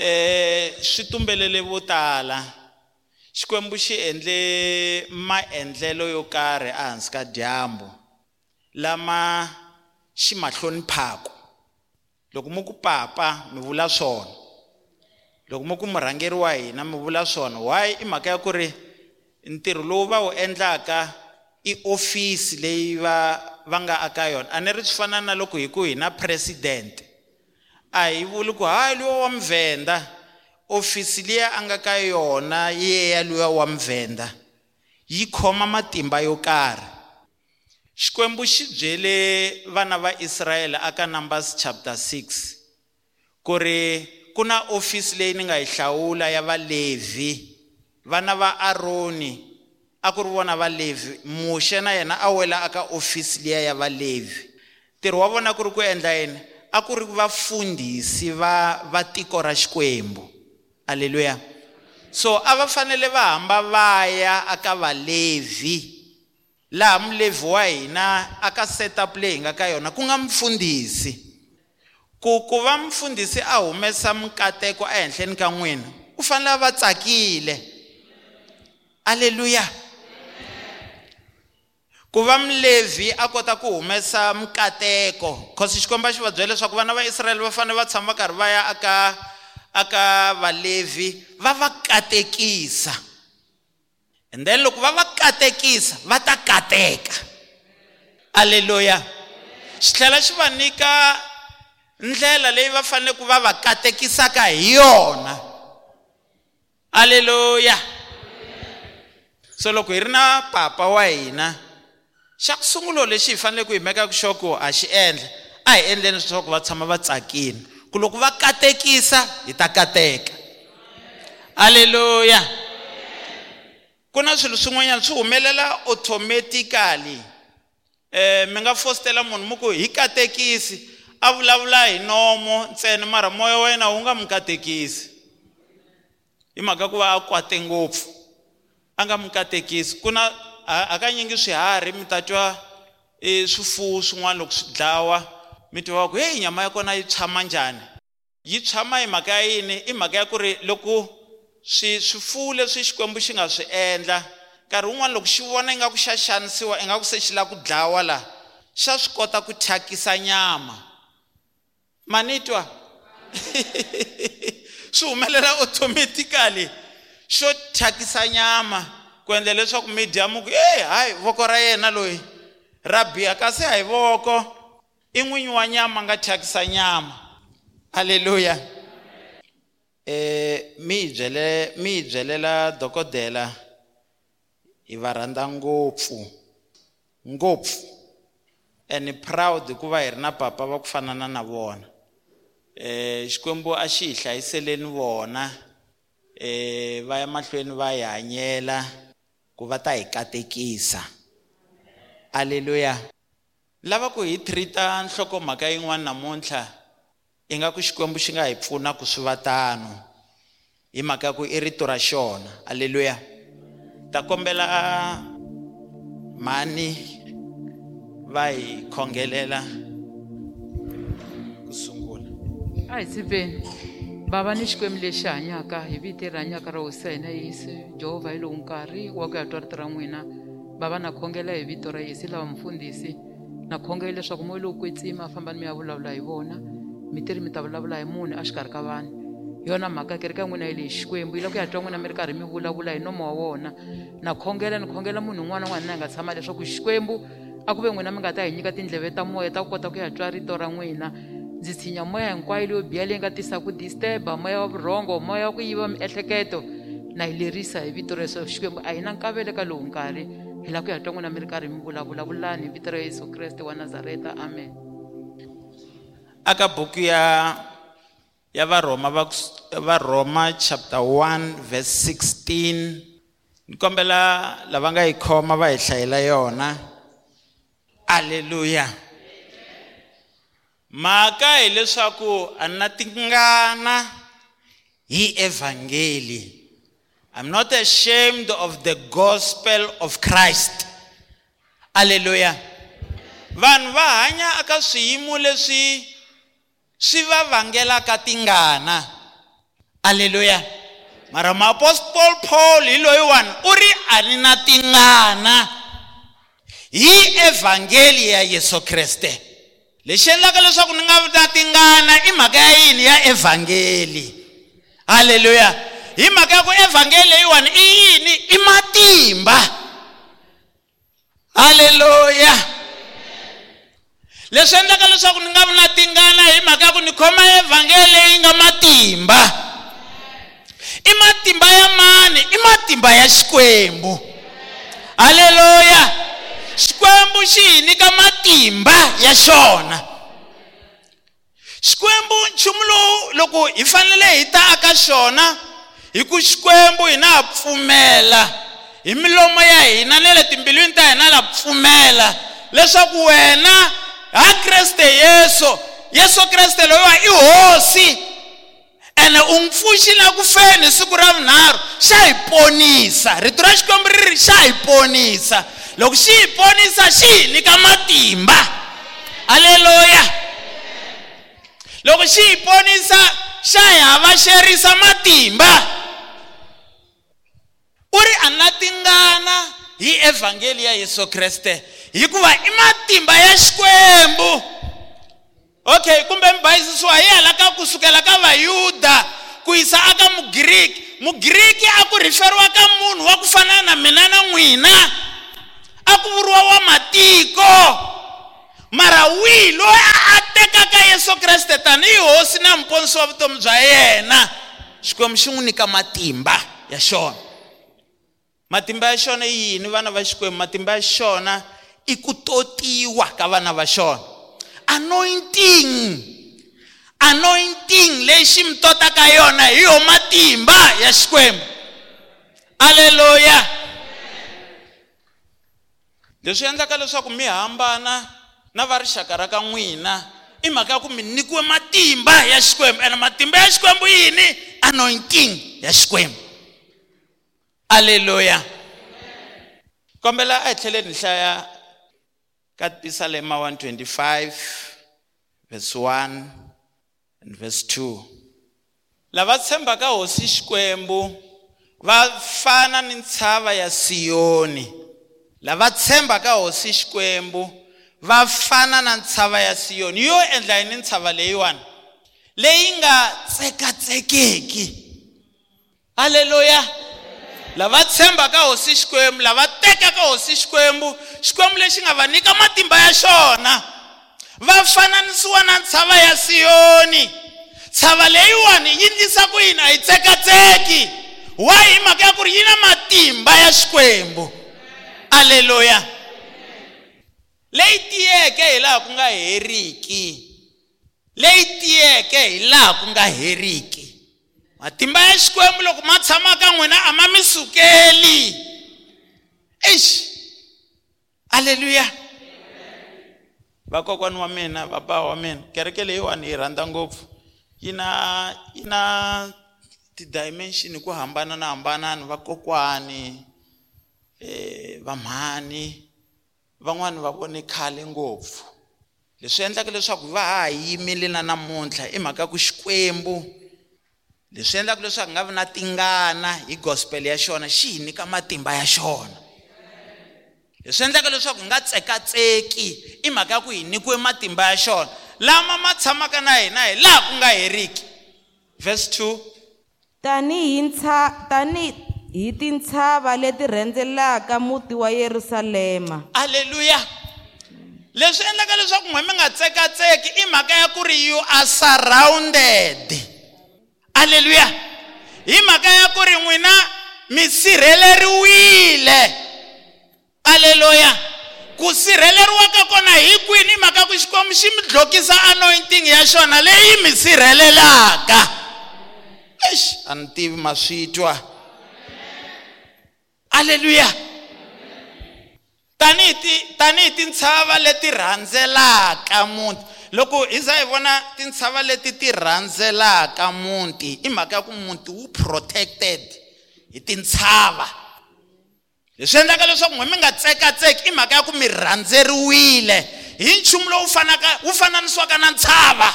eh swi tumbelele vo tala. Xikwembu xi endle maendlelo yo karhi ehansi ka dyambu lama xi ma hloniphako loko mo ku papa mi vula swona. Loko mo ku murhangeri wa hina mi vula swona. Why? I mhaka ya ku ri ntirho lowu va wu endlaka i ofisi leyi va va nga aka yona. A ni ri swi fana na loko hi ku hi na president. A hi vuli ku hayi luwa wa muvhenda ofisi liya a nga ka yona yeya luya wa muvhenda yi khoma matimba yo karhi xikwembu xi byele vana va israyele aka numbers chapter 6 ku ri ku na ofisi leyi ni nga yi hlawula ya valevhi vana va aroni a ku ri vona valevhi muxe na yena a wela aka ofisi liya ya valevhi ntirho wa vona ku ri ku endla yini? A ku ri vafundhisi va va tiko ra xikwembu. Aleluya so a va fanele va hamba va ya aka valevhi laha mulevhi wa hina aka setup leyi hi nga ka yona ku nga mfundhisi ku ku va mfundhisi a humesa mikateko ehenhleni ka n'wina u fanele a va tsakile. Aleluya ku va mulevhi a kota ku humesa mikateko cause xikomba xi va byela leswaku vana va israyele va fanele va tshama va karhi va ya aka aka valevhi va va katekisa. And then loko va va katekisa va ta kateka. Aleluya xi tlhela xi va nyika ndlela leyi va fanele ku va va katekisaka hi yona. Aleluya so loko hi ri na papa wa hina xa ku sungula lexi hi faneleke ku hi mekaka xoko a xi endla a hi endleni leswaku va tshama va tsakile ku loko va katekisa hi ta kateka aleluya ku na swilo swin'wanyana swi humelela automatically. Um mi nga fositela munhu mu ku hi katekisi a vulavula hi nomo ntsena mara moya wa yena wu nga mi katekisi hi mhaka ku va a kwate ngopfu. A nga mi katekisi ku na hakanyingi swiharhi mi ta twa swifuwo swin'wana loko swi dlawa. Mi twa ku heyi nyama ya kona yi tshama njhani? Yi tshama hi mhaka ya yini? I mhaka ya ku ri loko swi swifuwo leswi xikwembu xi nga swi endla nkarhi wun'wani loko xi vona ingaku xa xanisiwa ingaku se xi lava ku dlawa laha xa swi kota ku thyakisa nyama. Manitwa swi humelela automatically. Xo thyakisa nyama. Ku endla leswaku mi dya mu ku e hayi voko ra yena loyi ra biha. Kasi a hi voko i n'winyi wa nyama nga thyakisa nyama. Halleluya eh mi byele mi byelela dokodela hi va rhandza ngopfu ngopfu. And proud ku va hi ri na papa va ku fanana na vona. Eh xikwembu a xi hi hlayiseleni vona. Eh va ya mahlweni va hi hanyela. Ku va ta hi katekisa aleluya lava ku hi treata nhlokomhaka yin'wana namuntlha ingaku xikwembu xi nga hi pfuna ku swi va tano hi mhaka ya ku i rito ra xona. Aleluya ta kombela mhani va hi khongelela ku sungula. A hi tsipeni bava ni xikwembu lexi hanyaka hi vito leri hanyaka ra hosi ya hina yesu jehovha hi lowu nkarhi wa ku ya twa rito ra n'wina bava na khongela hi vito ra yesu lava mfundhisi na khongela leswaku moya lowu kwetsima famba ni mi ya vulavula hi vona. Mi tiri mi ta vulavula hi munhu exikarhi ka vanhu. Hi yona mhaka kereka n'wina yi leyi xikwembu yi lava ku ya twa n'wina mi ri karhi mi vulavula hi nomo wa wona na khongela ni khongela munhu un'wana na un'wana na hi nga tshama leswaku xikwembu a ku ve n'wina mi nga ta hi nyika tindleve ta moya ta ku kota ku ya twa rito ra n'wina ndzi moya hinkwayo leyo biha leyi nga tisaka ku disturba moya wa vurhongo moya wa ku yiva miehleketo. Na hi lerisa hi vito ra yesu xikwembu a hi na nkavele ka lowu nkarhi hi lava ku ya twa n'wina mi ri karhi mi vulavulavulani hi vito ra yesu kreste wa nazareta amen. Aka buku ya ya varhoma va varhoma chapter 1 verse 16 ni kombela lava nga yi khoma va hi hlayela yona. Aleluya mhaka hileswaku a na tingana hi evhangeli. I'm not ashamed of the gospel of christ. Aleluya vanhu va hanya aka swiyimo leswi swi va vangelaka tingana. Aleluya mara maapostol paul hi loyiwani u ri a ni na tingana hi evhangeli ya yesu kreste lexi endlaka leswaku ni nga na tingana i mhaka ya yini ya evhangeli? Halleluya hi mhaka ya ku evhangeli leyiwani i yini? I matimba. Halleluya leswi endlaka leswaku ni nga vi na tingana hi mhaka ya ku ni khoma evhangeli leyi nga matimba. I matimba ya mani? I matimba ya xikwembu. Halleluya xikwembu xi hi nyika matimba ya xona? Xikwembu nchumu lowu loko hi fanele hi ta aka xona hi ku xikwembu hi na ha pfumela. Hi milomo ya hina na le timbilwini ta hina la pfumela. Leswaku wena ha kreste yesu yesu kreste loyiwa i hosi ene u n'wi pfuxile ku feni siku ra vunharhu xa hi ponisa. Rito ra xikwembu ri ri xa hi ponisa. Loko xi hi ponisa xi hi nyika matimba. Aleluya loko xi hi ponisa xa hi havaxerisa matimba. U ri a na tingana hi evhangeli ya yesu kreste hikuva i matimba ya xikwembu. Okay kumbe mi bayisisiwa hi hala ka kusukela ka vayuda ku yisa aka mugiriki. Mugiriki a ku rhiferiwa ka munhu wa ku fana na mina na n'wina. A ku vuriwa wa matiko. Mara wihi loyi a tekaka yesu kreste tanihi hosi na muponisi wa vutomi bya yena xikwembu xi n'wi nyika matimba ya xona. Matimba ya xona i yini vana va xikwembu? Matimba ya xona i ku totiwa ka vana va xona. Anointing anointing leyi xi mi totaka yona hi yo matimba ya xikwembu. Aleluya leswi endlaka leswaku mi hambana na va rixaka ra ka n'wina i mhaka ya ku mi nyikiwe matimba ya xikwembu. Ene matimba ya xikwembu yini? Anointing ya xikwembu. Aleluya kombela a hi tlheleni hlaya ka tisalema 125 verse 1 and verse 2 lava tshembaka hosi xikwembu va fana ni ntshava ya siyoni. Lava tshembaka hosi xikwembu va fana na ntshava ya siyoni. Yo endla yini ntshava leyiwani leyi nga tsekatsekeki. Halleluya lava tshembaka hosi xikwembu lava tekaka hosi xikwembu xikwembu lexi nga va nyika matimba ya xona. Va fananisiwa na ntshava ya siyoni. Tshava leyiwani yi ndlisa ku yini? A yi tsekatseki. Wa hi mhaka ya ku ri yi na matimba ya xikwembu. Aleluya leyi tiyeke hi laha ku nga heriki leyi tiyeke hi laha ku nga heriki matimba ya xikwembu loko ma tshama ka n'wina a ma mi sukeli exi aleluya vakokwani wa mina vaba wa mina kereke leyiwani yi rhandza ngopfu. Yi na yi na ti-dimension hi ku hambana na hambanani vakokwani eh vamhani van'wani va vone khale ngopfu. Leswi endlaka leswaku va ha yimile na namuntlha i mhaka ku xikwembu leswi endlaka leswaku nga vi na tingana hi gospel ya xona xi hi nyika matimba ya xona. Leswi endlaka leswaku nga tsekatseki i mhaka ya ku hi nyikiwe matimba ya xona. Lama ma tshamaka na hina hi laha ku nga heriki. Verse 2 tanihi tani hi tintshava leti rhendzelaka muti wa Yerusalema. Aleluya leswi endlaka leswaku n'we mi nga tsekatseki i mhaka ya ku ri you are surrounded. Aleluya hi mhaka ya ku ri n'wina mi sirheleriwile. Aleluya ku sirheleriwa ka kona hi kwini? Mhaka ku xikwembu xi mi dlokisa anointing ya xona leyi mi sirhelelaka. Exi a ni tivi ma swi twa aleluya tanihi ti tanihi tintshava leti rhandzelaka muti. Loko hi za hi vona tintshava leti ti rhandzelaka muti i mhaka ya ku muti wu protected hi tintshava. Leswi endlaka leswaku n'we mi nga tsekatseki i mhaka ya ku mi rhandzeriwile. Hi nchumu lowu fanaka wu fananisiwaka na ntshava.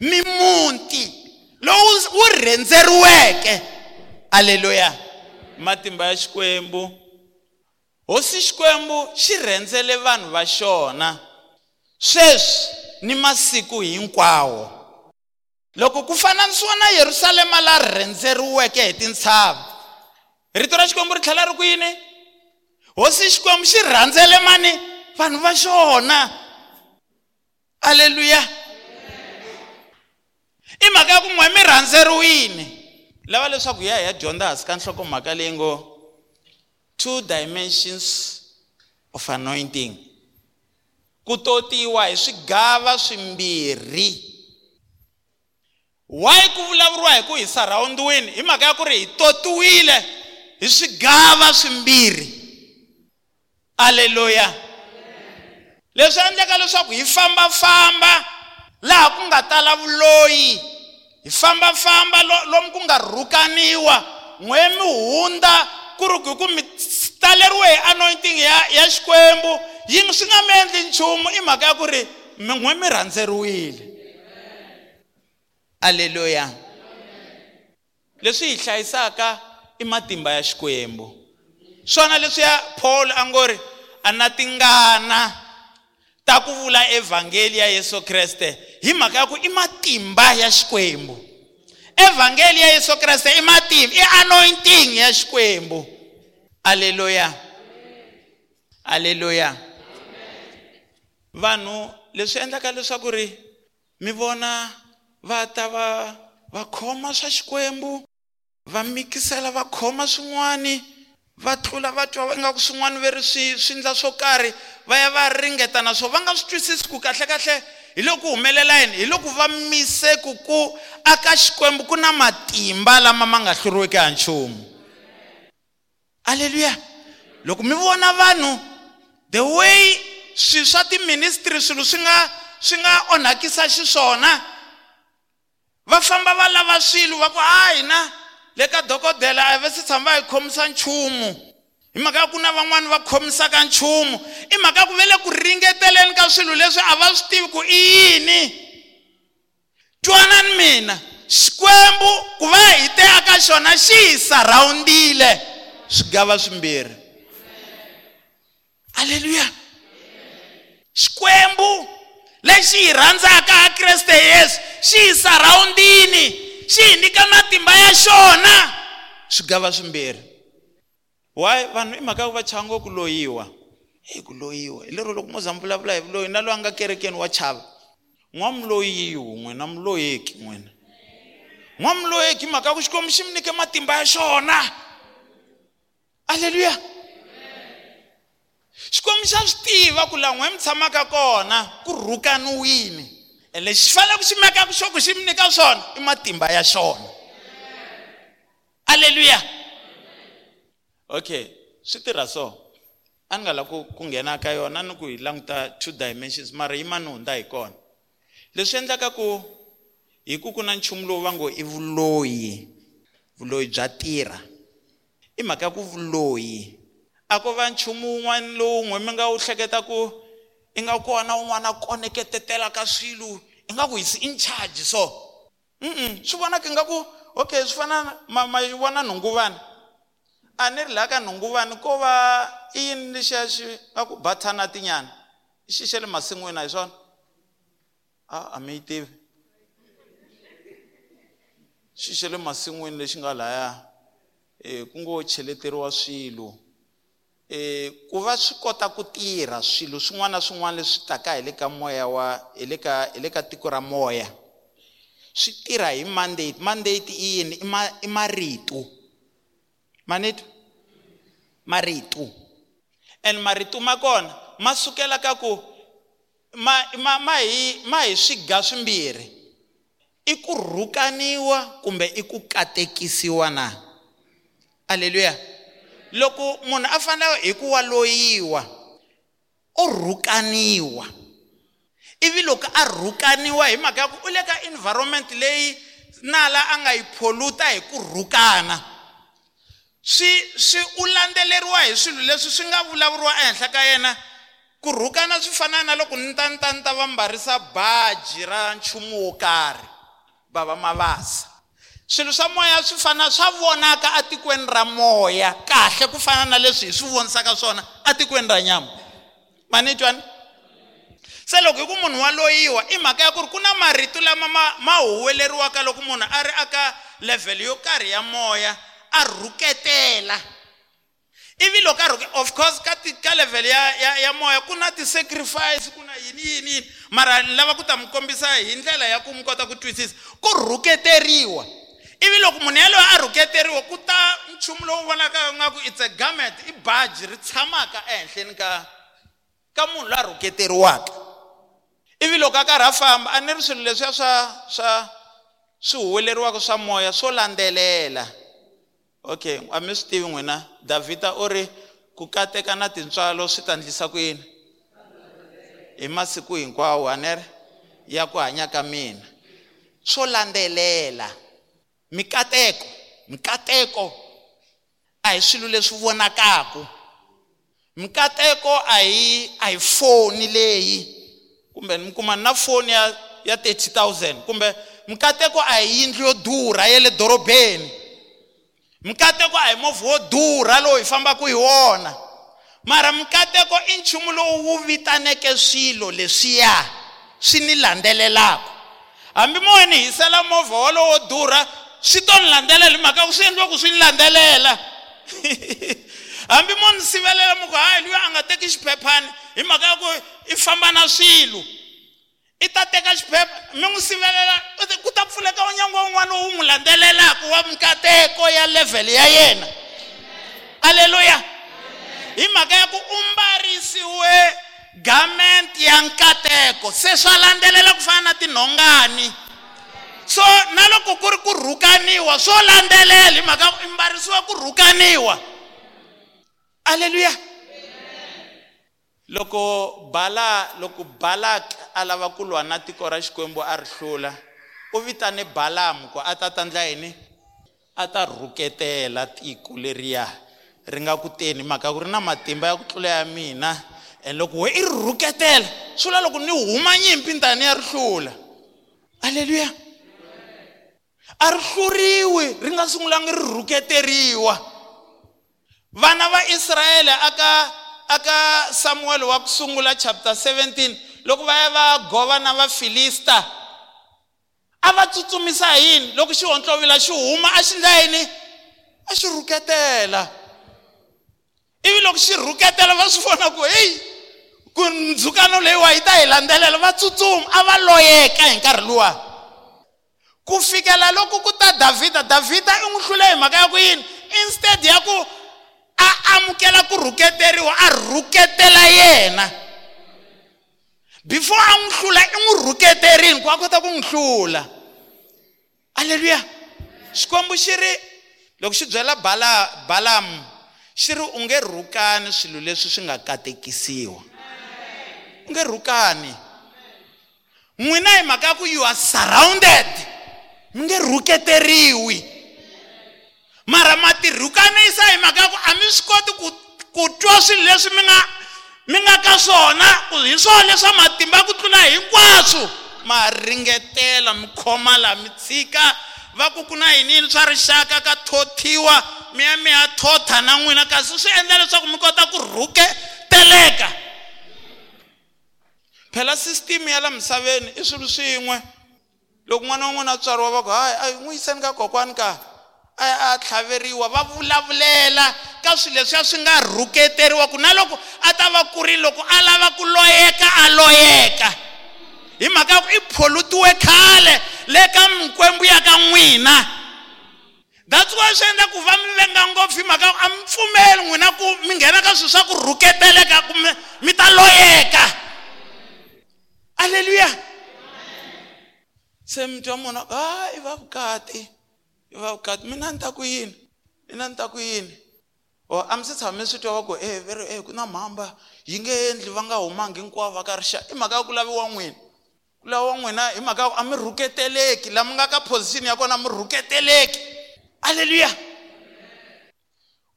Mimuti lowu wu rhendzeriweke. Aleluya matimba ya xikwembu. Hosi xikwembu xi rhendzele vanhu va xona. Sweswi ni masiku hinkwawo. Loko ku fananisiwa na yerusalema la rhendzeriweke hi tintshava. Rito ra xikwembu ri tlhela ri ku yini? Hosi xikwembu xi rhandzele mani? Vanhu va xona. Aleluya i mhaka ya ku n'we mi rhandzeriwile lava leswaku hi ya hi ya dyondza hansi ka nhlokomhaka leyi ngo two dimensions of anointing. Ku totiwa hi swigava swimbirhi. Why ku vulavuriwa hi ku hi sarhawundiwini hi mhaka ya ku ri hi totiwile hi swigava swimbirhi. Aleluya leswi endleka leswaku hi fambafamba laha ku nga tala vuloyi hi fambafamba lomu ku nga rhukaniwa n'we mi hundza ku ri ku mi taleriwe hi anointing ya ya xikwembu. Yi swi nga mi endli nchumu i mhaka ya ku ri n'we mi rhandzeriwile? Aleluya leswi hi hlayisaka i matimba ya xikwembu. Swona leswiya paul a ngo ri a na tingana. Ta ku vula evhangeli ya yesu kreste hi mhaka ya ku i matimba ya xikwembu evhangeli ya yesu kreste i matimba i anointing ya xikwembu aleluya aleluya vanhu leswi endlaka leswaku ri mi vona va ta va va khoma swa xikwembu va mikisela va khoma swin'wani va tlula va twa ingaku swin'wana ve ri swi swi ndla swo karhi va ya va ringeta na swo va nga swi twisisi ku kahlekahle hi loko humelela yini? Hi loko va mise ku ku aka xikwembu ku na matimba lama ma nga hluriweki ha nchumu. Aleluya loko mi vona vanhu the way swilo swa tiministry swilo swi nga swi nga onhakisa xiswona va famba va lava swilo va ku a hina le ka dokodela a va se tshama hi khomisa nchumu. Hi mhaka ya ku na van'wani va khomisaka nchumu. I mhaka ya ku ve le ku ringeteleni ka swilo leswi a va swi tivi ku i yini? Twanani mina xikwembu ku va hi te aka xona xi hi sarhawundile swigava swimbirhi. Aleluya xikwembu lexi hi rhandzaka a kreste yesu xi hi sarhawundini xi hi nyika matimba ya xona? Swigava swimbirhi. Why vanhu i mhaka ya ku va chava ngo ku loyiwa? Hi ku loyiwa. Hi lero loko mo za mi vulavula hi vuloyi na loyi a nga kerekeni wa chava. N'wamuloyi wun'we na muloyeki n'wina. N'wamuloyeki mhaka ya ku xikwembu xi mi nyike matimba ya xona. Aleluya xikwembu xa swi tiva ku laha n'we mi tshamaka kona ku rhukaniwile e lexi xi fanele ku xi mekaka xo ku xi mi nyika swona i matimba ya xona aleluya okay swi tirha so. A ni nga lava ku ku nghena ka yona ni ku hi languta two dimensions mara yi mani hundza hi kona. Leswi endlaka ku hi ku ku na nchumu lowu va ngo i vuloyi vuloyi bya tirha. I mhaka ya ku vuloyi a ko va nchumu wun'wana lowun'we mi nga wu hleketa ku i nga kona un'wana a koneketetela ka swilo i nga ku hisi in charge so. Mm swi vonaka ingaku okay swi fana ma ma vona nhunguvani a ni ri laha ka nhunguvani ko va i yini lexiya xi nga ku bathana tinyana? I xi xa le masin'wini hi swona? A a mi yi tivi. Xi xa le masin'wini lexi nga laya um ku ngo cheleteriwa swilo ku va swi kota ku tirha swilo swin'wana na swin'wana leswi taka hi le ka moya wa hi le ka hi le ka tiko ra moya swi tirha hi mandate. Mandate i yini? I ma i marito. Manito? Marito. And marito ma kona ma sukela ka ku ma ma ma hi ma hi swiga swimbirhi. I ku rhukaniwa kumbe i ku katekisiwa na? Aleluya loko munhu a fanele hi ku wa loyiwa u rhukaniwa. Ivi loko a rhukaniwa hi mhaka ya ku u le ka environment leyi nala a nga yi pholuta hi ku rhukana swi swi u landzeleriwa hi swilo leswi swi nga vulavuriwa ehenhla ka yena. Ku rhukana swi fana na loko ni ta ni ta ni ta va mbarisa baji ra nchumu wo karhi va va mavasa. Swilo swa moya swi fana swa vonaka atikweni ra moya. Kahle ku fana na leswi hi swi vonisaka swona atikweni ra nyama. Mani twani se loko hi ku munhu wa loyiwa i mhaka ya ku ri ku na marito lama ma ma huweleriwaka loko munhu a ri aka level yo karhi ya moya a rhuketela. Ivi loko a rhuke of course ka ti ka level ya ya ya moya ku na ti-sacrifice ku na yini yini yini. Mara ni lava ku ta mi kombisa hi ndlela ya ku mi kota ku twisisa. Ku rhuketeriwa. Ivi loko munhu yaloye a rhuketeriwa ku ta nchumu lowu vonaka nga ku it's a garment i baji ri tshamaka ehenhleni ka ka munhu loyi a rhuketeriwaka. Ivi loko a karhi a famba a ni ri swilo leswiya swa swa swi huweleriwaka swa moya swo landzelela. Okay a mi swi tivi n'wina davhida u ri ku kateka na tintswalo swi ta endlisa ku yini? Hi masiku hinkwawo a ni ri ya ku hanya ka mina. Swo landzelela mikateko mikateko a hi swilo leswi vonakaku mikateko a hi a hi foni leyi kumbe mi kuma na foni ya ya 30000 kumbe mikateko a hi yindlu yo durha ya le dorobeni. Mikateko a hi movha wo durha lowu hi fambaka hi wona. Mara mikateko i nchumu lowu wu vitaneke swilo leswiya swi ni landzelelaka. Hambi mo ni hisela movha wolowo wo durha swi to ni landzelela hi mhaka ku swi endliwa ku swi ni landzelela hambi mo ni sivelela mi ku hayi luyi a nga teki xiphephani hi mhaka ya ku i famba na swilo. I ta teka xiphepha mi n'wi sivelela ku ta pfuleka unyango wun'wana wu n'wi landzelelaka wa mikateko ya level ya yena. Aleluya hi mhaka ya ku u mbarisiwe garment ya nkateko se swa landzelela ku fana na tinhongani. So na loko ku ri ku rhukaniwa swo landzelela hi mhaka i mbarisiwa ku rhukaniwa. Aleluya loko bala loko balak a lava ku lwa na tiko ra xikwembu a ri hlula u vitane balamu ku a ta ta ndla yini? A ta rhuketela tiko leriya. Ri nga ku teni mhaka ku ri na matimba ya ku tlula ya mina. And loko we i ri rhuketela swi vula loko ni huma nyimpi ni ta ni ya ri hlula. Aleluya a ri hluriwi ri nga sungulangi ri rhuketeriwa. Vana va israyele aka aka samuel wa ku sungula chapter 17 loko va ya va gova na vafilista a va tsutsumisa hi yini? Loko xi hontlovila xi huma a xi ndla yini a xi rhuketela. Ivi loko xi rhuketela va swi vona ku heyi ku ndzhukano leyiwa yi ta hi landzelela. Va tsutsuma a va loyeka hi nkarhi luwa. Ku fikela loko ku ta davhida davhida i n'wi hlule hi mhaka ya ku yini instead ya ku a amukela ku rhuketeriwa a rhuketela yena. Before a n'wi hlula i n'wi rhuketerini ku a kota ku n'wi hlula aleluya xikwembu xi ri loko xi byela bala balamu xi ri u nge rhukani swilo leswi swi nga katekisiwa. U nge rhukani. N'wina hi mhaka ya ku you are surrounded mi nge rhuketeriwi mara ma tirhukanisa hi mhaka ya ku a mi swi koti ku ku twa swilo leswi mi nga mi nga ka swona hi swona leswa matimba ku tlula hinkwaswo. Ma ringetela mi khoma laha mi tshika va ku ku na yiniyini swa rixaka ka thothiwa mi ya mi ya thotha na n'wina. Kasi swi endla leswaku mi kota ku rhuketeleka. Phela sisitimi ya la misaveni i swilo swin'we. Loko n'wana wa n'wina a tswariwa va ku hayi a n'wi yiseni ka kokwani ka? A a tlhaveriwa va vulavulela ka swilo leswiya swi nga rhuketeriwa ku na loko a ta va ku ri loko a lava ku loyeka a loyeka. Hi mhaka ya ku i pholutiwe khale le ka mikwembu ya ka n'wina. That's why swi endla ku va mi venga ngopfu hi mhaka a mi pfumeli n'wina ku mi nghena ka swilo swa ku rhuketeleka ku mi ta loyeka. Aleluya se mi twa munhu a i va vukati i va vukati mina ni ta ku yini? Mina ni ta ku yini? O a mi se tshama mi swi twa va ku e veri e ku na mhamba yi nge endli va nga humangi hinkwavo va ka rixa i mhaka ya ku laviwa n'wina. Ku laviwa n'wina hi mhaka ya ku a mi rhuketeleki laha mi nga ka position ya kona a mi rhuketeleki aleluya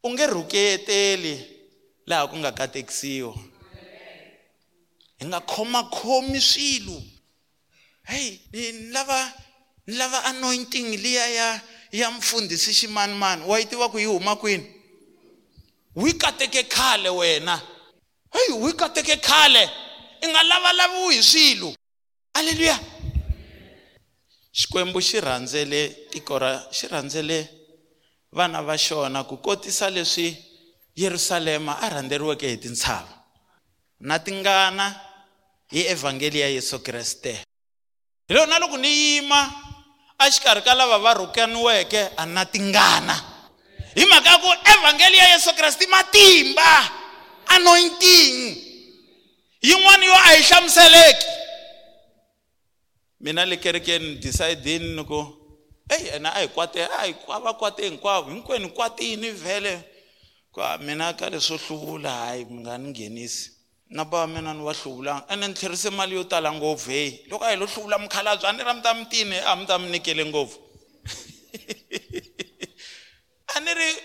u nge rhuketeli laha ku nga katekisiwa. Hi nga khomakhomi swilo. Heyi ni lava ni lava anointing liya ya ya mfundhisi ximanimani. Wa yi tiva ku yi huma kwini? Wi kateke khale wena. Heyi wi kateke khale. I nga lavalaviwi hi swilo. Aleluya xikwembu xi rhandzele tiko ra xi rhandzele vana va xona ku kotisa leswi yerusalema a rhandzeriweke hi tintshava. Na tingana hi evhangeli ya yesu kreste. Hi loko na loko ni yima exikarhi ka lava va rhukaniweke a na tingana. Hi mhaka ya ku evhangeli ya yesu kreste i matimba anointing. Yin'wana yo a yi hlamuseleki. Mina le kerekeni decide-ini ni ku eyi ena a hi kwate a hi a va kwate hinkwavo hinkwenu hi kwatini vhele? Ku mina ka leswo hluvula hayi mi nga ni nghenisi na bava mina ni va hluvulanga ene ni tlherise mali yo tala ngopfu heyi loko a hi lo hluvula mukhalabye a ni ra mi ta mi tini a mi ta mi nikele ngopfu. A ni ri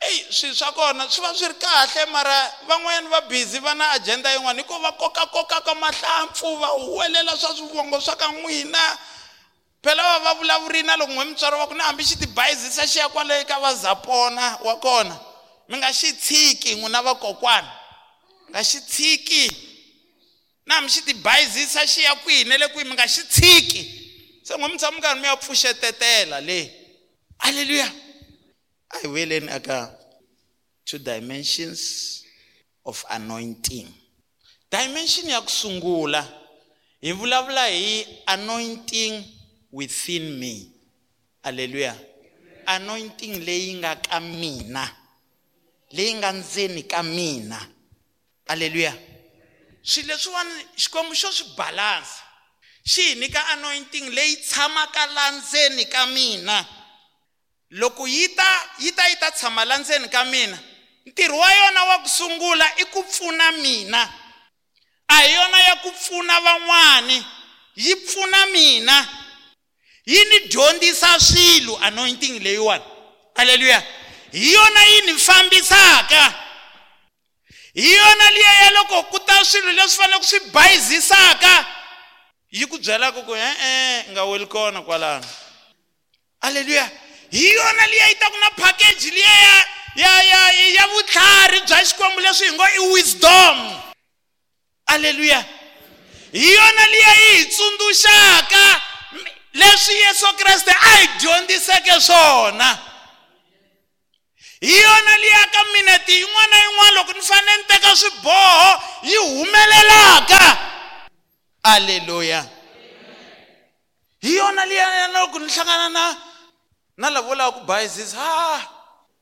eyi swilo swa kona swi va swi ri kahle mara van'wanyana va busy va na agenda yin'wana. Hi ko va kokakokaka mahlampfu va huwelela swa swivongo swa ka n'wina. Phela va va vulavurini na loko n'we mutswari wa ku ni hambi xi tibayizisa xi ya kwale ka va zapona wa kona. Mi nga xi tshiki n'wina vakokwana nga xi tshiki na hambi xi tibayizisa xi ya kwihi na le kwihi mi nga xi tshiki se n'we mi tshama mi karhi mi ya pfuxetetela le. Halleluya a hi weleni aka two dimensions of anointing. Dimension ya ku sungula hi vulavula hi anointing within me. Halleluya anointing leyi nga ka mina leyi nga ndzeni ka mina halleluya swilo leswiwani xikwembu xo swi balansa. Xi hi nyika anointing leyi tshamaka la ndzeni ka mina. Loko yi ta yi ta yi ta tshama la ndzeni ka mina ntirho wa yona wa ku sungula i ku pfuna mina. A hi yona ya ku pfuna van'wani yi pfuna mina. Yi ni dyondzisa swilo anointing leyiwani. Halleluya hi yona yi ni fambisaka. Hi yona liya ya loko ku ta swilo leswi faneleke swi bayizisaka. Yi ku byelaka ku e-e nga weli kona kwalano. Halleluya hi yona liya yi taku na package liya ya ya ya ya vutlhari bya xikwembu leswi hi ngo i wisdom. Halleluya hi yona liya yi hi tsundzuxaka leswi yesu kreste a hi dyondziseke swona hi yona liya ka minete yin'wana na yin'wana loko ni fanele ni teka swiboho yi humelelaka. Aleluya hi yona liya na loko ni hlangana na na lava vulaka ku bayizisa ha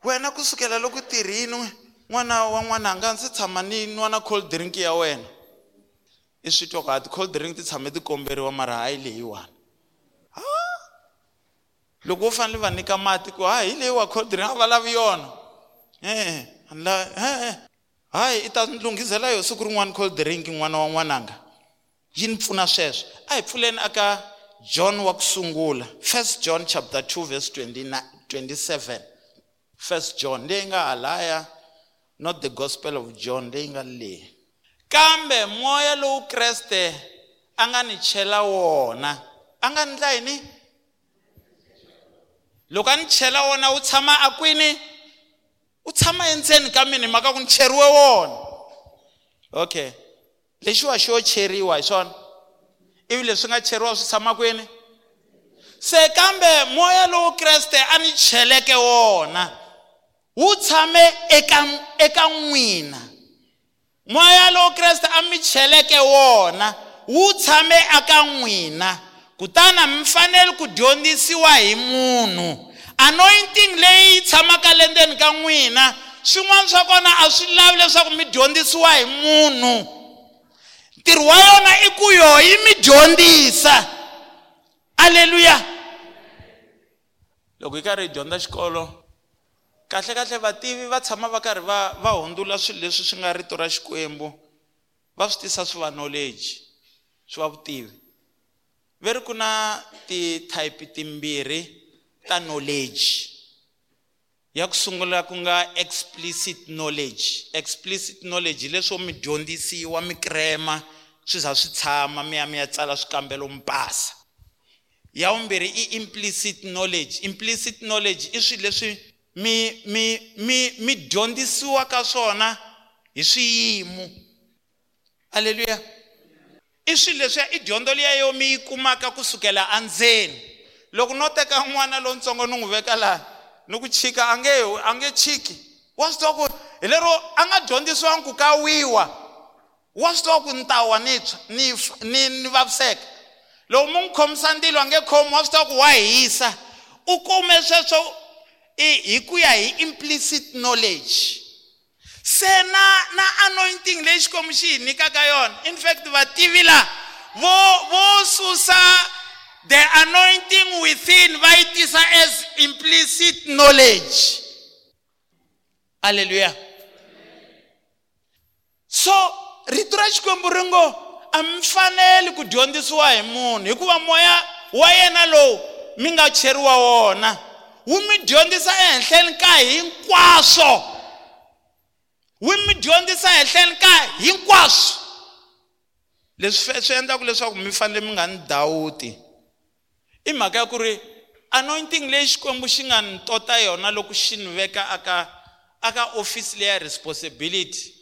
wena kusukela loko tirhini n'wana wa n'wananga ndzi tshama ni nwa na cold drink ya wena. I swi twa ku a ti-cold drink ti tshame ti komberiwa mara hayi leyiwani loko wo fanele va nyika mati ku ha hi leyi wa cold drink a va lavi yona. E hayi i ta lunghisela yo siku rin'wana cold drink n'wana wa n'wananga. Yi ni pfuna sweswo. A hi pfuleni aka john wa ku sungula first john chapter 2 verse 29, 27 first john leyi nga halaya not the gospel of john leyi nga leyi kambe moya lowu kreste a nga ni chela wona a nga ndla yini? Loko a ni chela wona wu tshama a kwini wu tshama endzeni ka mina hi mhaka ku ni cheriwe wona. Okay lexiwa xo cheriwa hi swona ivi leswi nga cheriwa swi tshama kwini? Se kambe moya lowu kreste a ni cheleke wona wu tshame eka eka n'wina. Moya lowu kreste a mi cheleke wona wu tshame eka n'wina. Kutani mi fanele ku dyondzisiwa hi munhu. Anointing leyi yi tshamaka le ndzeni ka n'wina swin'wana swa kona a swi lavi leswaku mi dyondzisiwa hi munhu. Ntirho wa yona i ku yo yi mi dyondzisa. Aleluya loko hi karhi hi dyondza xikolo kahle kahle vativi va tshama va karhi va va hundzula swilo leswi swi nga rito ra xikwembu. Va swi tisa swi va knowledge swi va vutivi ve ri ku na ti-type timbirhi ta knowledge. Ya ku sungula ku nga explicit knowledge. Explicit knowledge hi leswo mi dyondzisiwa mi krema swi za swi tshama mi ya mi ya tsala swikambelo mi pasa ya vumbirhi i implicit knowledge. Implicit knowledge i swilo leswi mi mi mi mi dyondzisiwaka swona hi swiyimo. Aleluya i swilo leswiya i dyondzo liya yo mi yi kumaka kusukela endzeni loko no teka n'wana lowutsongo ni n'wi veka laha ni ku chika a nge a nge chiki wa swi tiva ku hi lero a nga dyondzisiwangi ku ka wiwa wa swi tiva ku ni ta wa ni tshwa ni ni ni vaviseka loko mu n'wi khomisa ndilo a nge khomi wa swi tiva ku wa hisa u kume sweswo hi ku ya hi implicit knowledge. Se na na anointing leyi xikwembu xi hi nyikaka yona. In fact vativi la vo vo susa the anointing within va yi tisa as implicit knowledge. Alleluya so rito ra xikwembu ri ngo a mi faneli ku dyondzisiwa hi munhu hikuva moya wa yena lowu mi nga cheriwa wona wu mi dyondzisa ehenhleni ka hinkwaswo wu mi dyondzisa ehenhleni ka hinkwaswo. Leswi swi endlaka leswaku mi fanele mi nga ni dawuti. I mhaka ya ku ri anointing leyi xikwembu xi nga ni tota yona loko xi ni veka aka aka office leya responsibility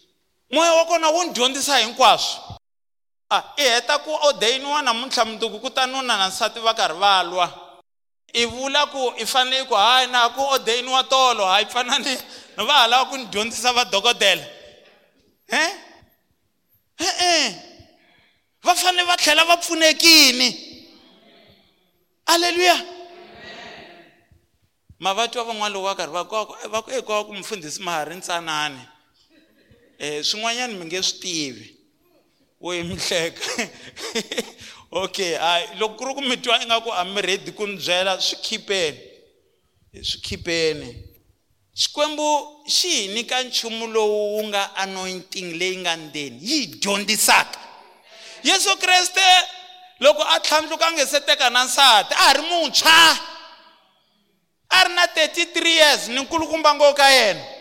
moya wa kona wu ni dyondzisa hinkwaswo. A i heta ku odeyiniwa namuntlha mundzuku ku ta nuna na nsati va karhi va lwa i vula ku i fanele ku hayi na ku odeyiniwa tolo hayi pfanani va ha lava ku ni dyondzisa vadokodela. E e-e va fanele va tlhela va pfunekini. Aleluya mavatwa van'wana loko va karhi va va ku ekwa ku mfundhisi mahari ntsanani. Um swin'wanyana mi nge swi tivi. Wo yi mi hleka. okay hayi loko ku ri ku mi twa ingaku a mi ready ku ni byela swi khipeni. Swi khipeni. Xikwembu xi hi nyika nchumu lowu wu nga anointing leyi nga ndzeni yi hi dyondzisaka. Yesu kreste loko a tlhandluka a nge se teka na nsati a ha ri muntshwa. A ri na 33 years ni nkulukumba ngo ka yena.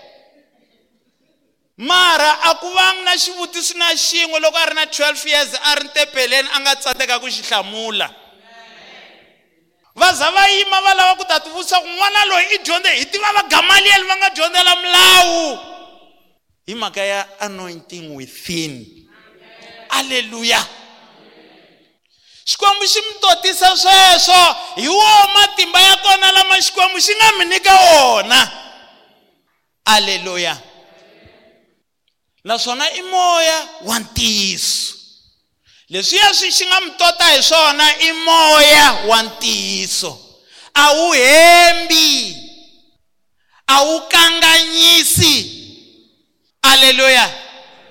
Mara a ku vangi na xivutiso na xin'we loko a ri na 12 years a ri ntepeleni a nga tsandeka ku xi hlamula. Va za va yima va lava ku ta tivutisa ku n'wana loyi i dyondze hi tiva va gamaliyeli va nga dyondzela milawu hi mhaka ya anointing within. Alleluya xikwembu xi mi totisa sweswo hi woho matimba ya kona lama xikwembu xi nga mi nyika wona. Alleluya naswona i moya wa ntiyiso. Leswiya swi xi nga mi tota hi swona i moya wa ntiyiso. A wu hembi a wu kanganyisi. Aleluya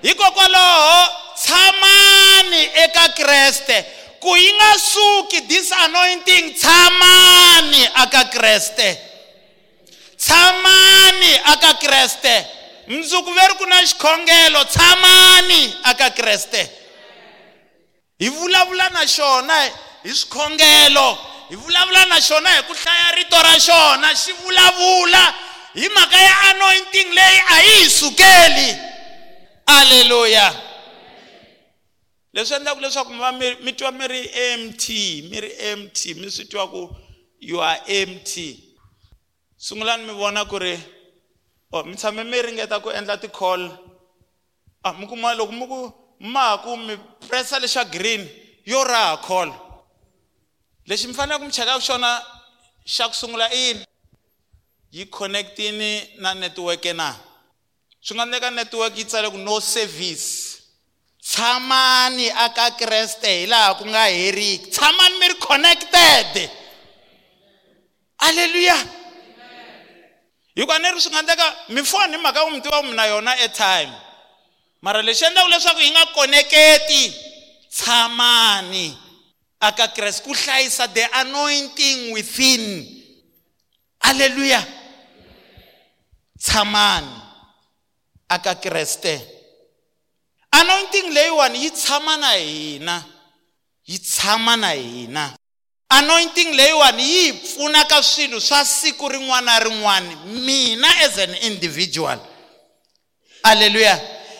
hikokwalaho tshamani eka kreste. Ku yi nga suki disanointing tshamani aka kreste. Tshamani aka kreste mundzuku veri ku na xikhongelo tshamani aka kreste hi vulavula na xona hi swikhongelo hi vulavula na xona hi ku hlaya rito ra xona xi vulavula hi mhaka ya anointing leyi a yi hi sukeli alleluya leswi endlaka leswaku mi va mi twa mi ri empty mi ri empty mi swi twa ku you are empty. Sungulani mi vona ku ri mi tshame mi ringeta ku endla ti-call. A mi kuma loko mi ku ma ku mi pressa lexa green yo raha call. Lexi mi faneleke mi chekaka xona xa ku sungula i yini? Yi connectini na netiweke na? Swi nga endleka netiweke yi tsale ku no service. Tshamani aka kreste hi laha ku nga heriki tshamani mi ri connected. Alleluya hikuva ni ri swi nga endleka mi foni hi mhaka ku mi tiva ku mi na yona airtime. Mara lexi endlaka leswaku yi nga koneketi tshamani. Aka kreste ku hlayisa the anointing within. Alleluya tshamani. Aka kreste. Anointing leyiwani yi tshama na hina. Yi tshama na hina. Anointing leyiwani yi hi pfuna ka swilo swa siku rin'wana na rin'wana mina as an individual. Alleluya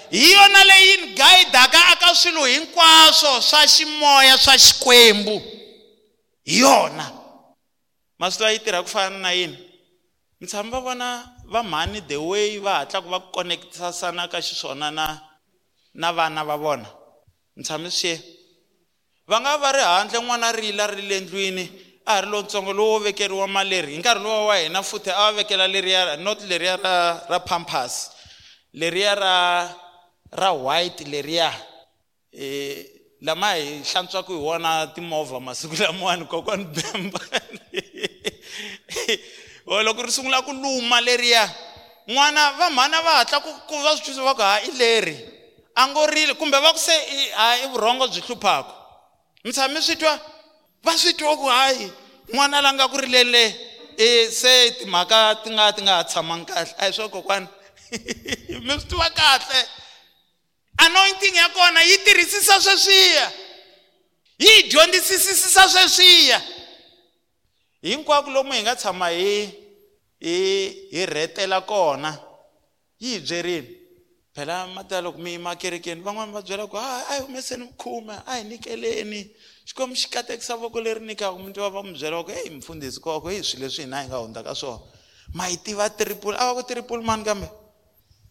hi yona leyi ni gayidaka aka swilo hinkwaswo swa ximoya swa xikwembu. Hi yona. Maswi yi tirha ku fana na yini? Mi tshama va vona va mhani the way va hatlaka va connectasana ka xiswona na na vana va vona. Mi tshame swi va nga va ri handle n'wana rila ri le ndlwini a ha ri lontsongo lowo vekeriwa maleri. Hi nkarhi lowa wa hina futhi a va vekela leriya not leriya ra ra pampas leriya ra ra white leriya. Um lama hi hlantswaka hi wona timovha masiku lamawani kokwani bemba loko ri sungula ku luma leriya n'wana va mhana va hatla ku ku va swi twisisa va ku ha i leri. A ngo rile kumbe va ku se ha i vurhongo byi hluphaka mi tshame swi twa va swi twa ku hayi n'wana la nga ku rilele e se timhaka ti nga ti nga ha tshamangi kahle. A hi swo kokwani mi swi tiva kahle. Anointing ya kona yi tirhisisa sweswiya. Yi dyondzisisisa sweswiya. Hinkwako lomu hi nga tshama hi hi hi rhetela kona yi hi byerile. Phela matala loko mi yima kerekeni van'wani va byela ku a hi humeseni mukhume a hi nikeleni. Xikwembu xi katekisa voko leri nyikaka mi tiva va mi byela ku heyi mfundhisi koko hi swilo leswi hina hi nga hundza ka swona. Ma hi tiva triple a va ku triple mani kambe?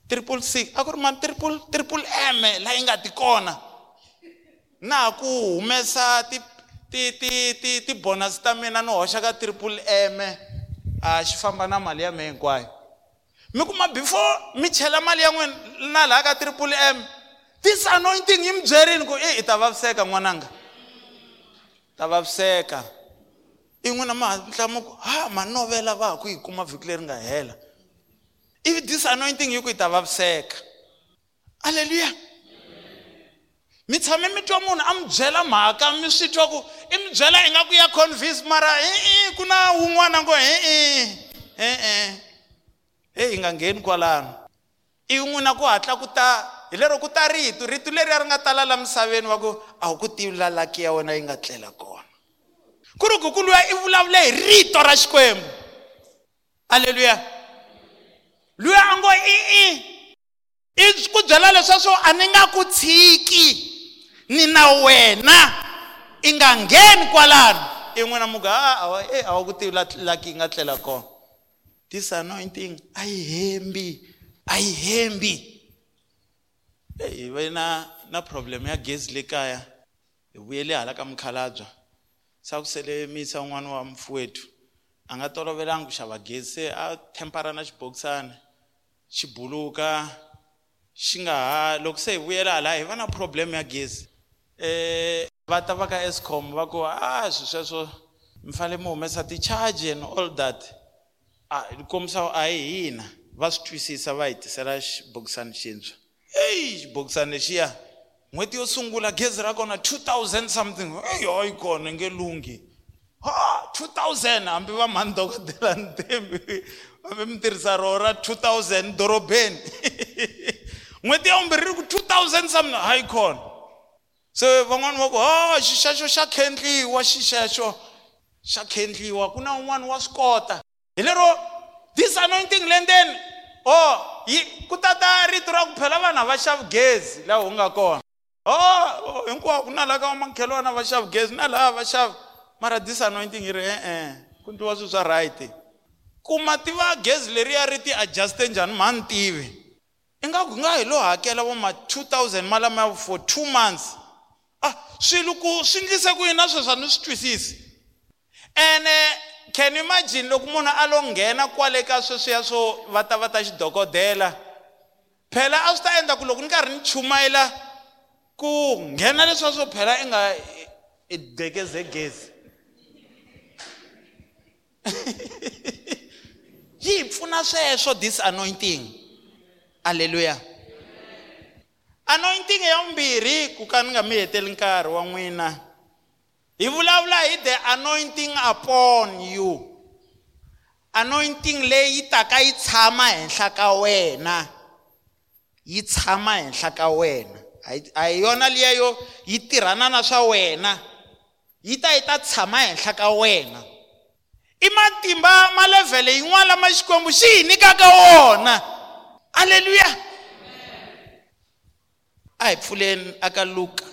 Triple six a ku ri mani? Triple triple m laha yi nga ti kona. Na ku humesa ti ti ti ti ti bonus ta mina no hoxa ka triple m. A xi famba na mali ya me hinkwayo mi kuma before mi chela mali ya n'wina na laha ka triple m. This anointing yi mi byerini ku e i ta vaviseka n'wananga ta vaviseka i n'wina ma hatlamu ku ha manovela va ha ku yi kuma vhiki leri nga hela. Ivi this anointing yi ku yi ta vaviseka alleluya mi tshame mi twa munhu a mi byela mhaka mi swi twa ku i mi byela ingaku ya convince mara i-i ku na wun'wana ngo e-e hi nga ngheni kwalano. I n'wina ku hatla ku ta hi lero ku ta rito rito leri a ri nga tala la misaveni wa ku a wu ku tivi la laki ya wena yi nga tlela kona. Ku ri ku luya i vulavule hi rito ra xikwembu. Aleluya luya a ngo i-i i ku byela leswa swo a ni nga ku tshiki ni na wena i nga ngheni kwalano. I n'wina muga a e a wu ku tivi laki yi nga tlela kona this anointing a yi hembi a yi hembi. Hi ve na na problem ya gezi le kaya hi vuyele hala ka mukhalabye sa ku sele misa un'wana wa mfuwethu a nga tolovelanga ku xava gezi se a tempera na xibokisana xi buluka xi nga ha loko se hi vuyela hala hi va na problem ya gezi. Um va ta va ka escom va ku a swi sweswo mi fanele mi humesa ti-charge and all that kombisa a hi hina. Va swi twisisa va hi tisela xibokisana xintshwa. Eyi xibokisana lexiya n'hweti yo sungula gezi ra kona two thousand something. Eyi hayi kona nge lunghi ha two thousand hambi va mhani dokodela ntembi hambi mi tirhisa roho ra two thousand dorobeni. N'hweti ya vumbirhi ri ku two thousand something hayi kona. Se van'wani va ku ha xixexo xa khendliwa xixexo xa khendliwa ku na un'wana wa swi kota hi lero this anointing lendeni o yi ku tata rito ra ku phela vanhu va xavi gezi laha wu nga kona. O hinkwako na laha ka vamakhelwana va xavi gezi na laha va xavi mara this anointing yi ri e-e ku ndliwa swilo swa right. Kuma tiva gezi leriya ri ti adjuste njhani mhani tivi ingaku nga hi lo hakela vo ma two thousand malamaya for two months. Ah swilo ku swi ndlise ku yini na sweswo a ni swi twisisi? Ene can you imagine loko munhu a lo nghena kwale ka sweswiya swo va ta va ta xidokodela? Phela a swi ta endla ku loko ni karhi ni chumayela ku nghena leswiya swo phela i nga i dekeze gezi. Yi hi pfuna sweswo this anointing. Alleluya anointing ya vumbirhi ku ka ni nga mi heteli nkarhi wa n'wina hi vulavula hi the anointing upon you. Anointing leyi taka yi tshama henhla ka wena. Yi tshama henhla ka wena. A hi yona liya yo yi tirhana na swa wena. Yi ta yi ta tshama henhla ka wena. I matimba malevhele yin'wana lama xikwembu xi hi nyikaka wona. Alleluya a hi pfuleni aka luka.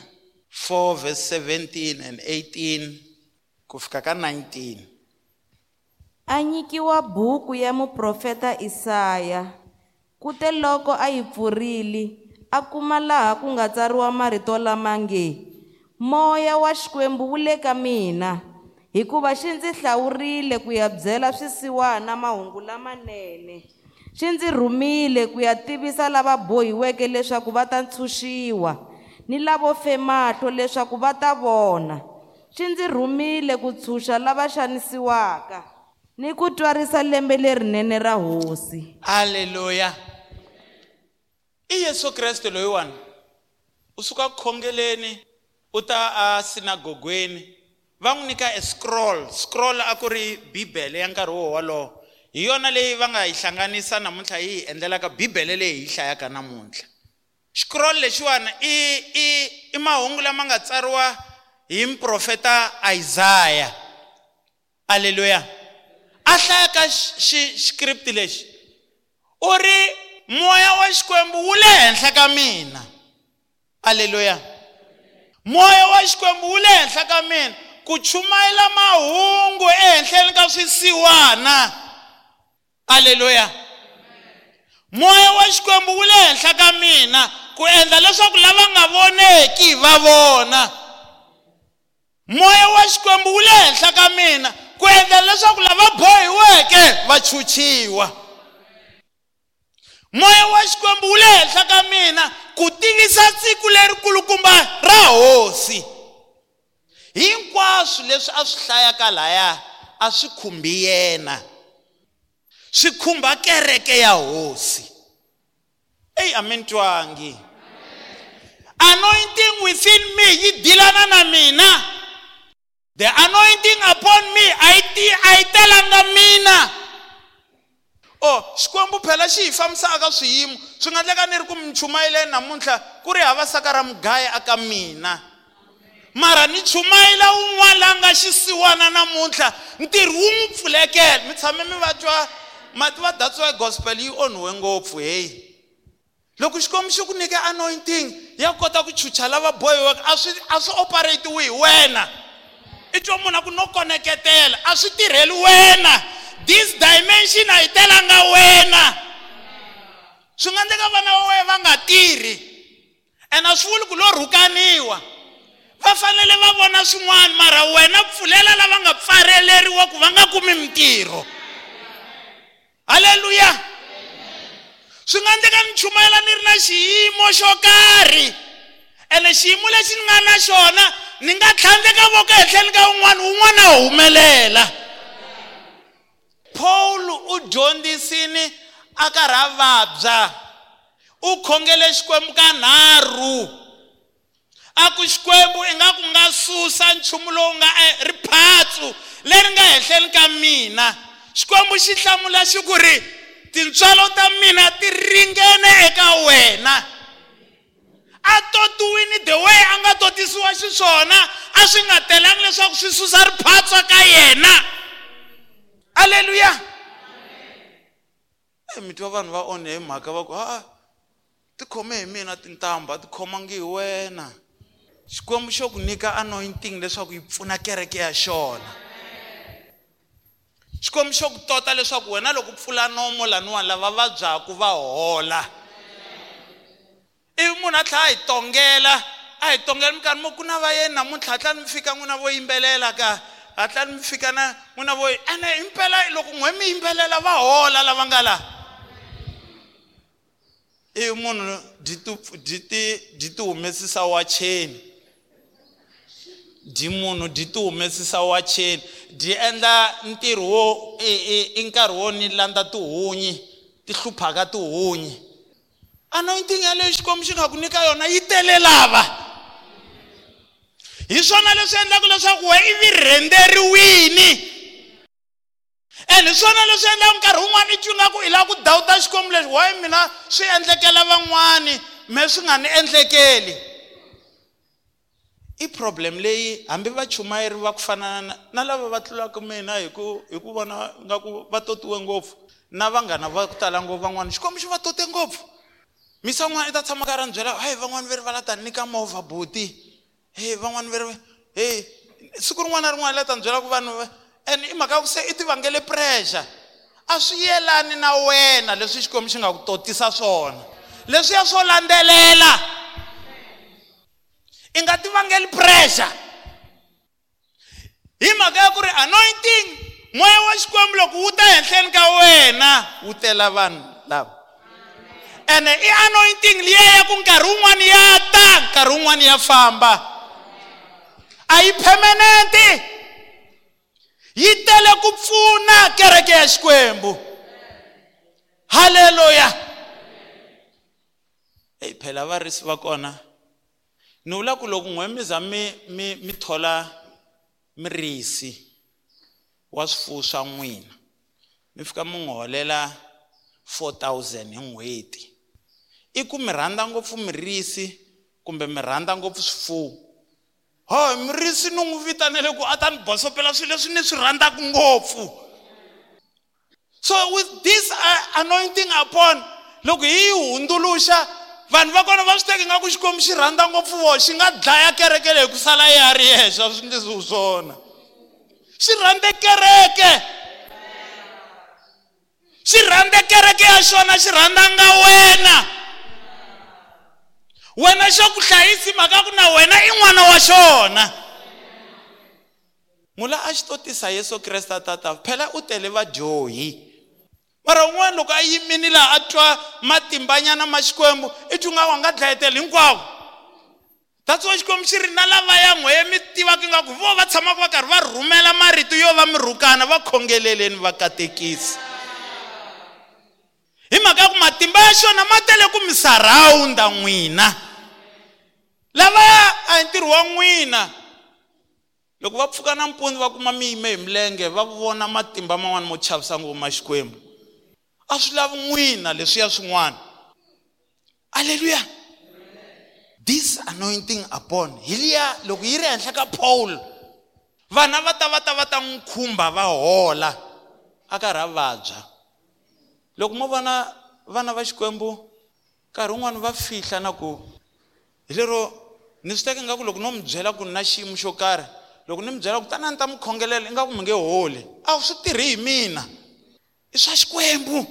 4 verse 17 and 18 ku fika ka 19 a nyikiwa buku ya muprofeta Isaya. Kute loko a yi pfurile a kuma laha ku nga tsariwa marito lama nge moya wa xikwembu wu le ka mina hikuva xi ndzi hlawurile ku ya byela swisiwana mahungu lamanene. Xi ndzi rhumile ku ya tivisa lava bohiweke leswaku va ta ntshunxiwa. Ni lavo fe mahlo leswaku va ta vona. Xi ndzi rhumile ku tshunxa lava xanisiwaka ni ku twarisa lembe lerinene ra hosi. Haleluya. I yesu kreste loyiwani u suka khongeleni u ta a sinagogweni va n'wi nyika e scroll scroll a ku ri bibele ya nkarhi wo wolowo. Hi yona leyi va nga yi hlanganisa namuntlha yi hi endlelaka bibele leyi hi yi hlayaka namuntlha. Scroll lexiwani i i i mahungu lama nga tsariwa hi muprofeta isaya aleluya a hlaya ka xiskripti lexi. U ri moya wa xikwembu wu le henhla ka mina. Aleluya moya wa xikwembu wu le henhla ka mina. Ku chumayela mahungu ehenhleni ka swisiwana. Aleluya moya wa xikwembu wu le henhla ka mina. Ku endla leswaku lava nga voneki va vona. Moya wa xikwembu wu le henhla ka mina ku endla leswaku lava bohiweke va chuchiwa. Moya wa xikwembu wu le henhla ka mina ku tivisa siku leri kulukumba ra hosi. Hinkwaswo leswi a swi hlayaka laya a swi khumbi yena. Swi khumba kereke ya hosi. Eyi a mi twangi anointing within me yi dilana na mina. The anointing upon me a yi a yi telanga mina. O xikwembu phela xi hi fambisaka ka swiyimo swi nga endleka ni ri ku mi chumayeleni namuntlha ku ri hava saka ra mugaya aka mina. Mara ni chumayela wun'wana la nga xisiwana namuntlha ntirho wu n'wi pfulekela. Mi tshame mi va twa mati va datsiwa gospel yi onhiwe ngopfu heyi loko xikwembu xi ku nyike anointing ya kota ku chucha lava bohiweke a swi a swi operatiwi hi wena. I twa munhu a ku no koneketela a swi tirheli wena. This dimension a yi telanga wena. Swi nga endleka vana va wena va nga tirhi ene a swi vuli ku lo rhukaniwa. Va fanele va vona swin'wana mara wena pfulela lava nga pfareleriwa ku va nga kumi mintirho. Halleluya swi nga endleka ni chumayela ni ri na xiyimo xo karhi. Ene xiyimo lexi ni nga na xona ni nga tlhandleka voko ehenhleni ka wun'wana wun'wana a humelela. Paul u dyondzisini a karhi a vabya. U khongele xikwembu ka nharhu. A ku xikwembu ingaku nga susa nchumu lowu nga riphatsu leri nga ehenhleni ka mina. Xikwembu xi hlamula xi ku ri tintswalo ta mina ti ringene eka wena. A totiwini the way a nga totisiwa xiswona a swi nga telangi leswaku swi susa riphatso ka yena. Aleluya e mi twa vanhu va onhe hi mhaka va ku a ti khome hi mina tintambha ti khomangi hi wena. Xikwembu xo ku nyika anointing leswaku yi pfuna kereke ya xona. Xikwembu xo ku tota leswaku wena loko pfula nomo laniwani lava vabyaku va hola. Ivi munhu a tlhela a hi tongela a hi tongela minkarhi mo ku na vayeni namuntlha hatlani mi fika n'wina vo yimbelela ka hatlani mi fika na n'wina vo ene himpela loko n'we mi yimbelela va hola lava nga laha ivi munhu dyi ti dyi ti dyi dyi munhu dyi ti humesisa wacheni dyi endla ntirho wo i i- i nkarhi wo ni landza tihunyi ti hluphaka tihunyi. Anointing yaleyo xikwembu xi nga ku nyika yona yi tele lava. Hi swona leswi endlaka leswaku we i virhenderiwini. Ene hi swona leswi endlaka nkarhi wun'wani i twi nga ku i lava ku dawuta xikwembu lexi wayi mina swi endlekela van'wani me swi nga ni endlekeli i problem leyi hambi vachumayeri va ku fana na lava va tlulaka mina hi ku hi ku vona nga ku va totiwe ngopfu na vanghana va ku tala ngopfu van'wani xikwembu xi va tote ngopfu. Misa n'wana i ta tshama karhi ni byela heyi van'wani va ri va la ta nyika movha buti. Heyi van'wani va ri heyi siku rin'wana na rin'wana leta ni byela ku vanhu and i mhaka ya ku se i tivangele pressure. A swi yelani na wena leswi xikwembu xi nga ku totisa swona. Leswiya swo landzelela i nga tivangeli pressure. Hi mhaka ya ku ri anointing moya wa xikwembu loko wu ta henhleni ka wena wu tela vanhu lava. Ene i anointing liya ya ku nkarhi wun'wani ya ta nkarhi wun'wani ya famba. A yi permanenti yi tele ku pfuna kereke ya xikwembu. Halleluya eyi phela varisi va kona. Ni vula ku loko n'we mi za mi mi mi thola mirisi wa swifuwo swa n'wina mi fika mi n'wi holela 4000 hi n'hweti i ku mi rhandza ngopfu mirisi kumbe mi rhandza ngopfu swifuwo. Ho mirisi ni n'wi vitanele ku a ta ni bosopela swilo leswi ni swi rhandzaka ngopfu. So with this uh, anointing upon loko hi yi hundzuluxa vanhu va kona va swi teka ingaku xikwembu xi rhandza ngopfu vo xi nga dlaya kereke leyi ku sala ya ri yexe a swi ndlisiwi swona xi rhandze kereke! Xi rhandze kereke ya xona xi rhandzanga wena! Wena xo ku hlayisi mhaka ku na wena i n'wana wa xona. Mula a xi to tisa yesu kreste tata phela u tele vadyohi mara un'wana loko a yimini laha a twa matimbanyana ma xikwembu i twi nga wa nga dlayeteli hinkwawo. That's why xikwembu xi ri na lavaya n'wehe mi tivaka ingaku vo va tshamaka va karhi va rhumela marito yo va mi rhukana va khongeleleni va katekisi. Hi mhaka ya ku matimba ya xona ma tele ku mi sarawunda n'wina. Lavaya a hi ntirho wa n'wina loko va pfuka nampundzu va kuma mi yime hi milenge va vona matimba man'wani mo chavisa ngopfu ma xikwembu. A swi lavi n'wina leswiya swin'wana. Alleluya this anointing upon hi liya loko yi ri henhla ka paul vana va ta va ta va ta n'wi khumba va hola a karhi a vabya. Loko mo vona vana va xikwembu nkarhi wun'wani va fihla na ku hi lero ni swi teka ingaku loko no mi byela ku ni na xiyimo xo karhi loko ni mi byela ku tanani ta mi khongelela ingaku mi nge holi a swi tirhi hi mina. I swa xikwembu.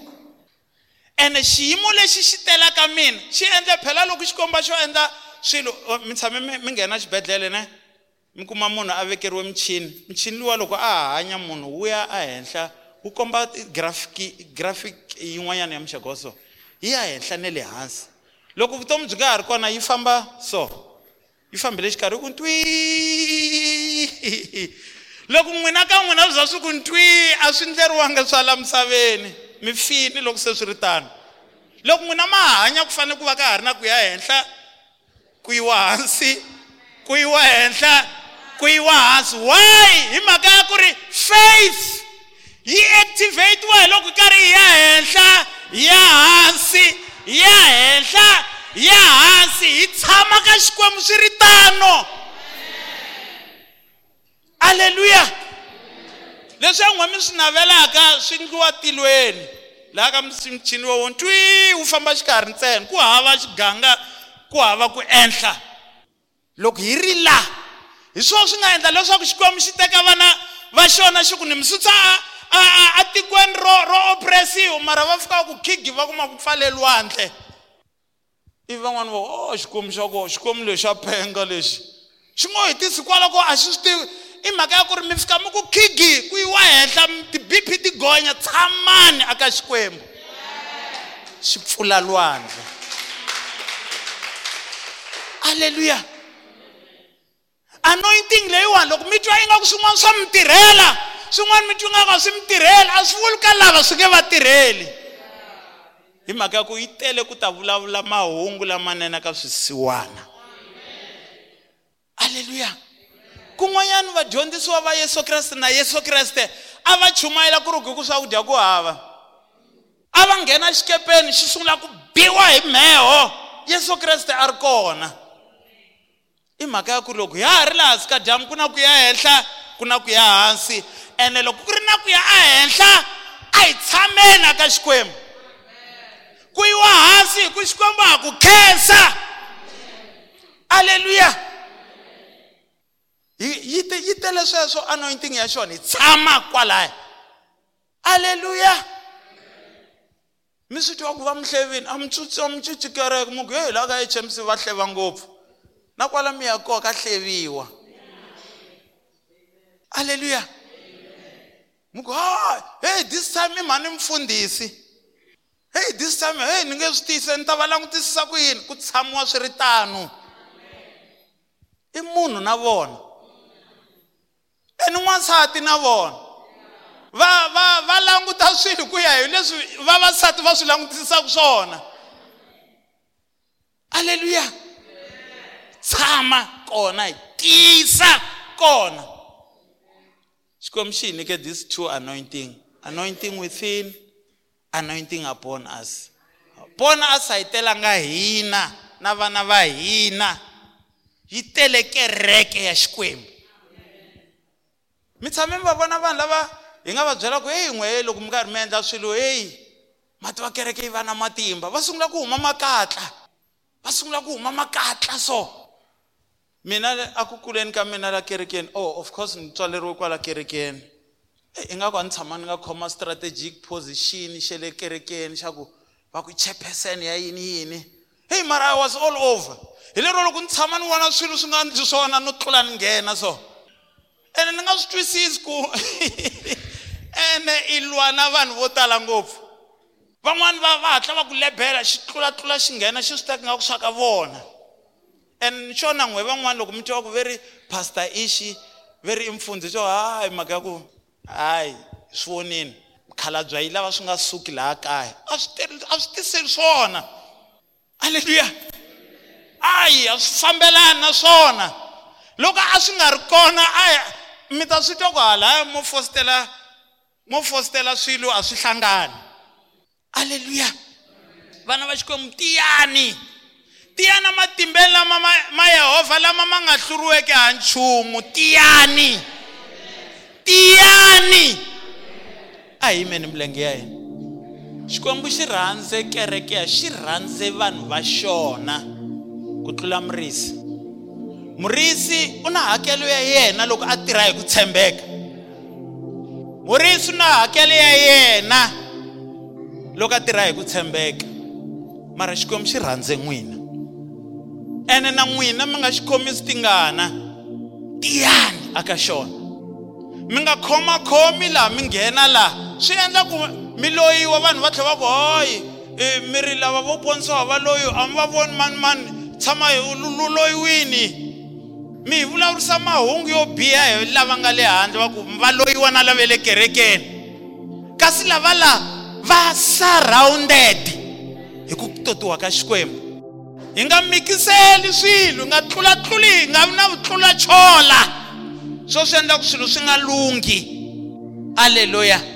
Ene xiyimo lexi xi telaka mina xi endle phela loko xikomba xo endla swilo mi tshame mi mi nghena xibedhlele ne? Mi kuma munhu a vekeriwe michini. Michini luwa loko a hanya munhu wu ya ehenhla wu komba graphic graphic yin'wanyana ya muxaka wa so yi ya henhla ne le hansi. Loko vutomi byi nga ha ri kona yi famba so yi fambile xikarhi ku ntwi loko n'wina ka n'wina bya swi ku ntwi a swi ndleriwangi swa la misaveni. Mi fini loko se swi ri tano. Loko n'wina ma hanya ku fanele ku va ka ha ri na ku ya henhla ku yiwa hansi ku yiwa henhla ku yiwa hansi. Why? Hi mhaka ya ku ri faith yi activate-wa hi loko karhi yi ya henhla ya hansi ya henhla ya hansi. Hi tshama ka xikwembu swi ri tano. Alleluya leswi a n'we mi swi navelaka swi ndliwa tilweni. Laha ka michini wo ntwi wu famba xikarhi ntsena. Ku hava xiganga ku hava ku endla loko hi ri la hi swona swi nga endla leswaku xikwembu xi teka vana va xona xi ku ni mi sutsa a, a, a tikweni ro ro oppressive mara va fika ku khigi va kuma ku pfaleliwandle ivi van'wani va o xikwembu xa koho xikwembu lexi xa phenga lexi. Xi ngo hetisi kwaloko a xi swi tivi. I mhaka ya ku ri mi fika mi ku khigi ku yiwa henhla ti-bp ti gonya tshamani aka xikwembu? Xi pfula lwandle alleluya anointing leyiwani loko mi twa ingaku swin'wana swa mi tirhela swin'wana mi twa ingaku a swi mi tirheli a swi vuli ka lava swi nge va tirheli. Hi mhaka ya ku yi tele ku ta vulavula mahungu lamanene ka swisiwana. Alleluya kun'wanyani vadyondzisiwa va yesu kreste na yesu kreste a va chumayela ku ri ku ku swakudya ku hava. A va nghena xikepeni xi sungula ku biwa hi mheho yesu kreste a ri kona. I mhaka ya ku loko ya ha ri laha hansi ka dyambu ku na ku ya henhla ku na ku ya hansi. Ene loko ku ri na ku ya ehenhla a hi tshameni aka xikwembu. Ku yiwa hansi hi ku xikwembu ha ku khensa. Alleluya yi te yi tele sweswo anointing ya xona hi tshama kwalaya aleluya mi swi twa ku va mihlevini a micinci kereke. Mu ku heyi laha ka hmc va hleva ngopfu. Na kwala mi ya koho ka hleviwa. Aleluya mu ku ha hey this time i mhani mfundhisi. Hey this time hey ni nge swi tiyise ni ta va langutisisa ku yini? Ku tshamiwa swi ri tano. I munhu na vona. E ni n'wansati na vona. Va va va languta swilo ku ya hi leswi vavasati va swi langutisaka swona. Aleluya tshama kona hi kona. Xikwembu xi hi nyike these two anointing. Anointing within anointing upon us. Upon us a yi telanga hina na vana va hina. Yi tele kereke ya xikwembu mi tshame mi va vona vanhu lava hi nga va byela ku heyi n'we loko mi karhi mi endla swilo heyi mati wa kereke yi va na matimba. Va sungula ku huma makatla. Va sungula ku huma makatla so. Mina a ku kuleni ka mina la kerekeni? Oh of course ni tswaleriwe kwala kerekeni. Ingaku a ni tshama ni nga khoma strategic position xa le kerekeni xa ku va ku chairperson ya yini yini? Hey mara i was all over. Hi lero loko ni tshama ni vona swilo swi nga ndli swona no tlula ni nghena so. Ene ni nga swi twisisi ku ene i lwa na vanhu vo tala ngopfu. Van'wani va va hatla va ku lebela xi tlulatlula xi nghena xi swi teka nga ku swa ka vona. And xona n'we van'wani loko mi twa ku ve ri pastor ishi ve ri i mfundhisi xo hayi mhaka ya ku hayi swi vonini mukhalabya yi lava swi nga suki laha kaya. A swi a swi tiseli swona. Halleluya ayi a swi fambelani na swona. Loko a swi nga ri kona aya mi ta swi twa ku hala mo fositela mo fositela swilo a swi hlangani. Halleluya vana va xikwembu tiyani. Tiyana matimbeni lama ma, ma yehovha lama ma nga hluriweke ha nchumu. Tiyani. Tiyani. A hi yimeni milenge ya hina. Xikwembu xi rhandze kereke ya xi rhandze vanhu va xona ku tlula murisi. Murisi u na hakelo ya yena loko a tirha hi ku tshembeka. Murisi u na hakelo ya yena loko a tirha hi ku tshembeka. Mara xikwembu xi rhandze n'wina. Ene na n'wina mi nga xi khomisi tingana tiyani aka xona. Mi nga khomakhomi laha mi nghena laha swi endla ku mi loyiwa vanhu va tlhela va ku hoyi mi ri lava vo ponisiwa va loyi a mi va voni mani mani tshama hi loyiwini? Mi hi vulavurisa mahungu yo biha hi lava nga le handle va ku va loyiwa na lava le kerekeni. Kasi lava laha va surrounded hi ku totiwa ka xikwembu. Hi nga mikiseli swilo hi nga tlulatluli hi nga vi na vutlula chola. Swo swi endla ku swilo swi nga lunghi aleluya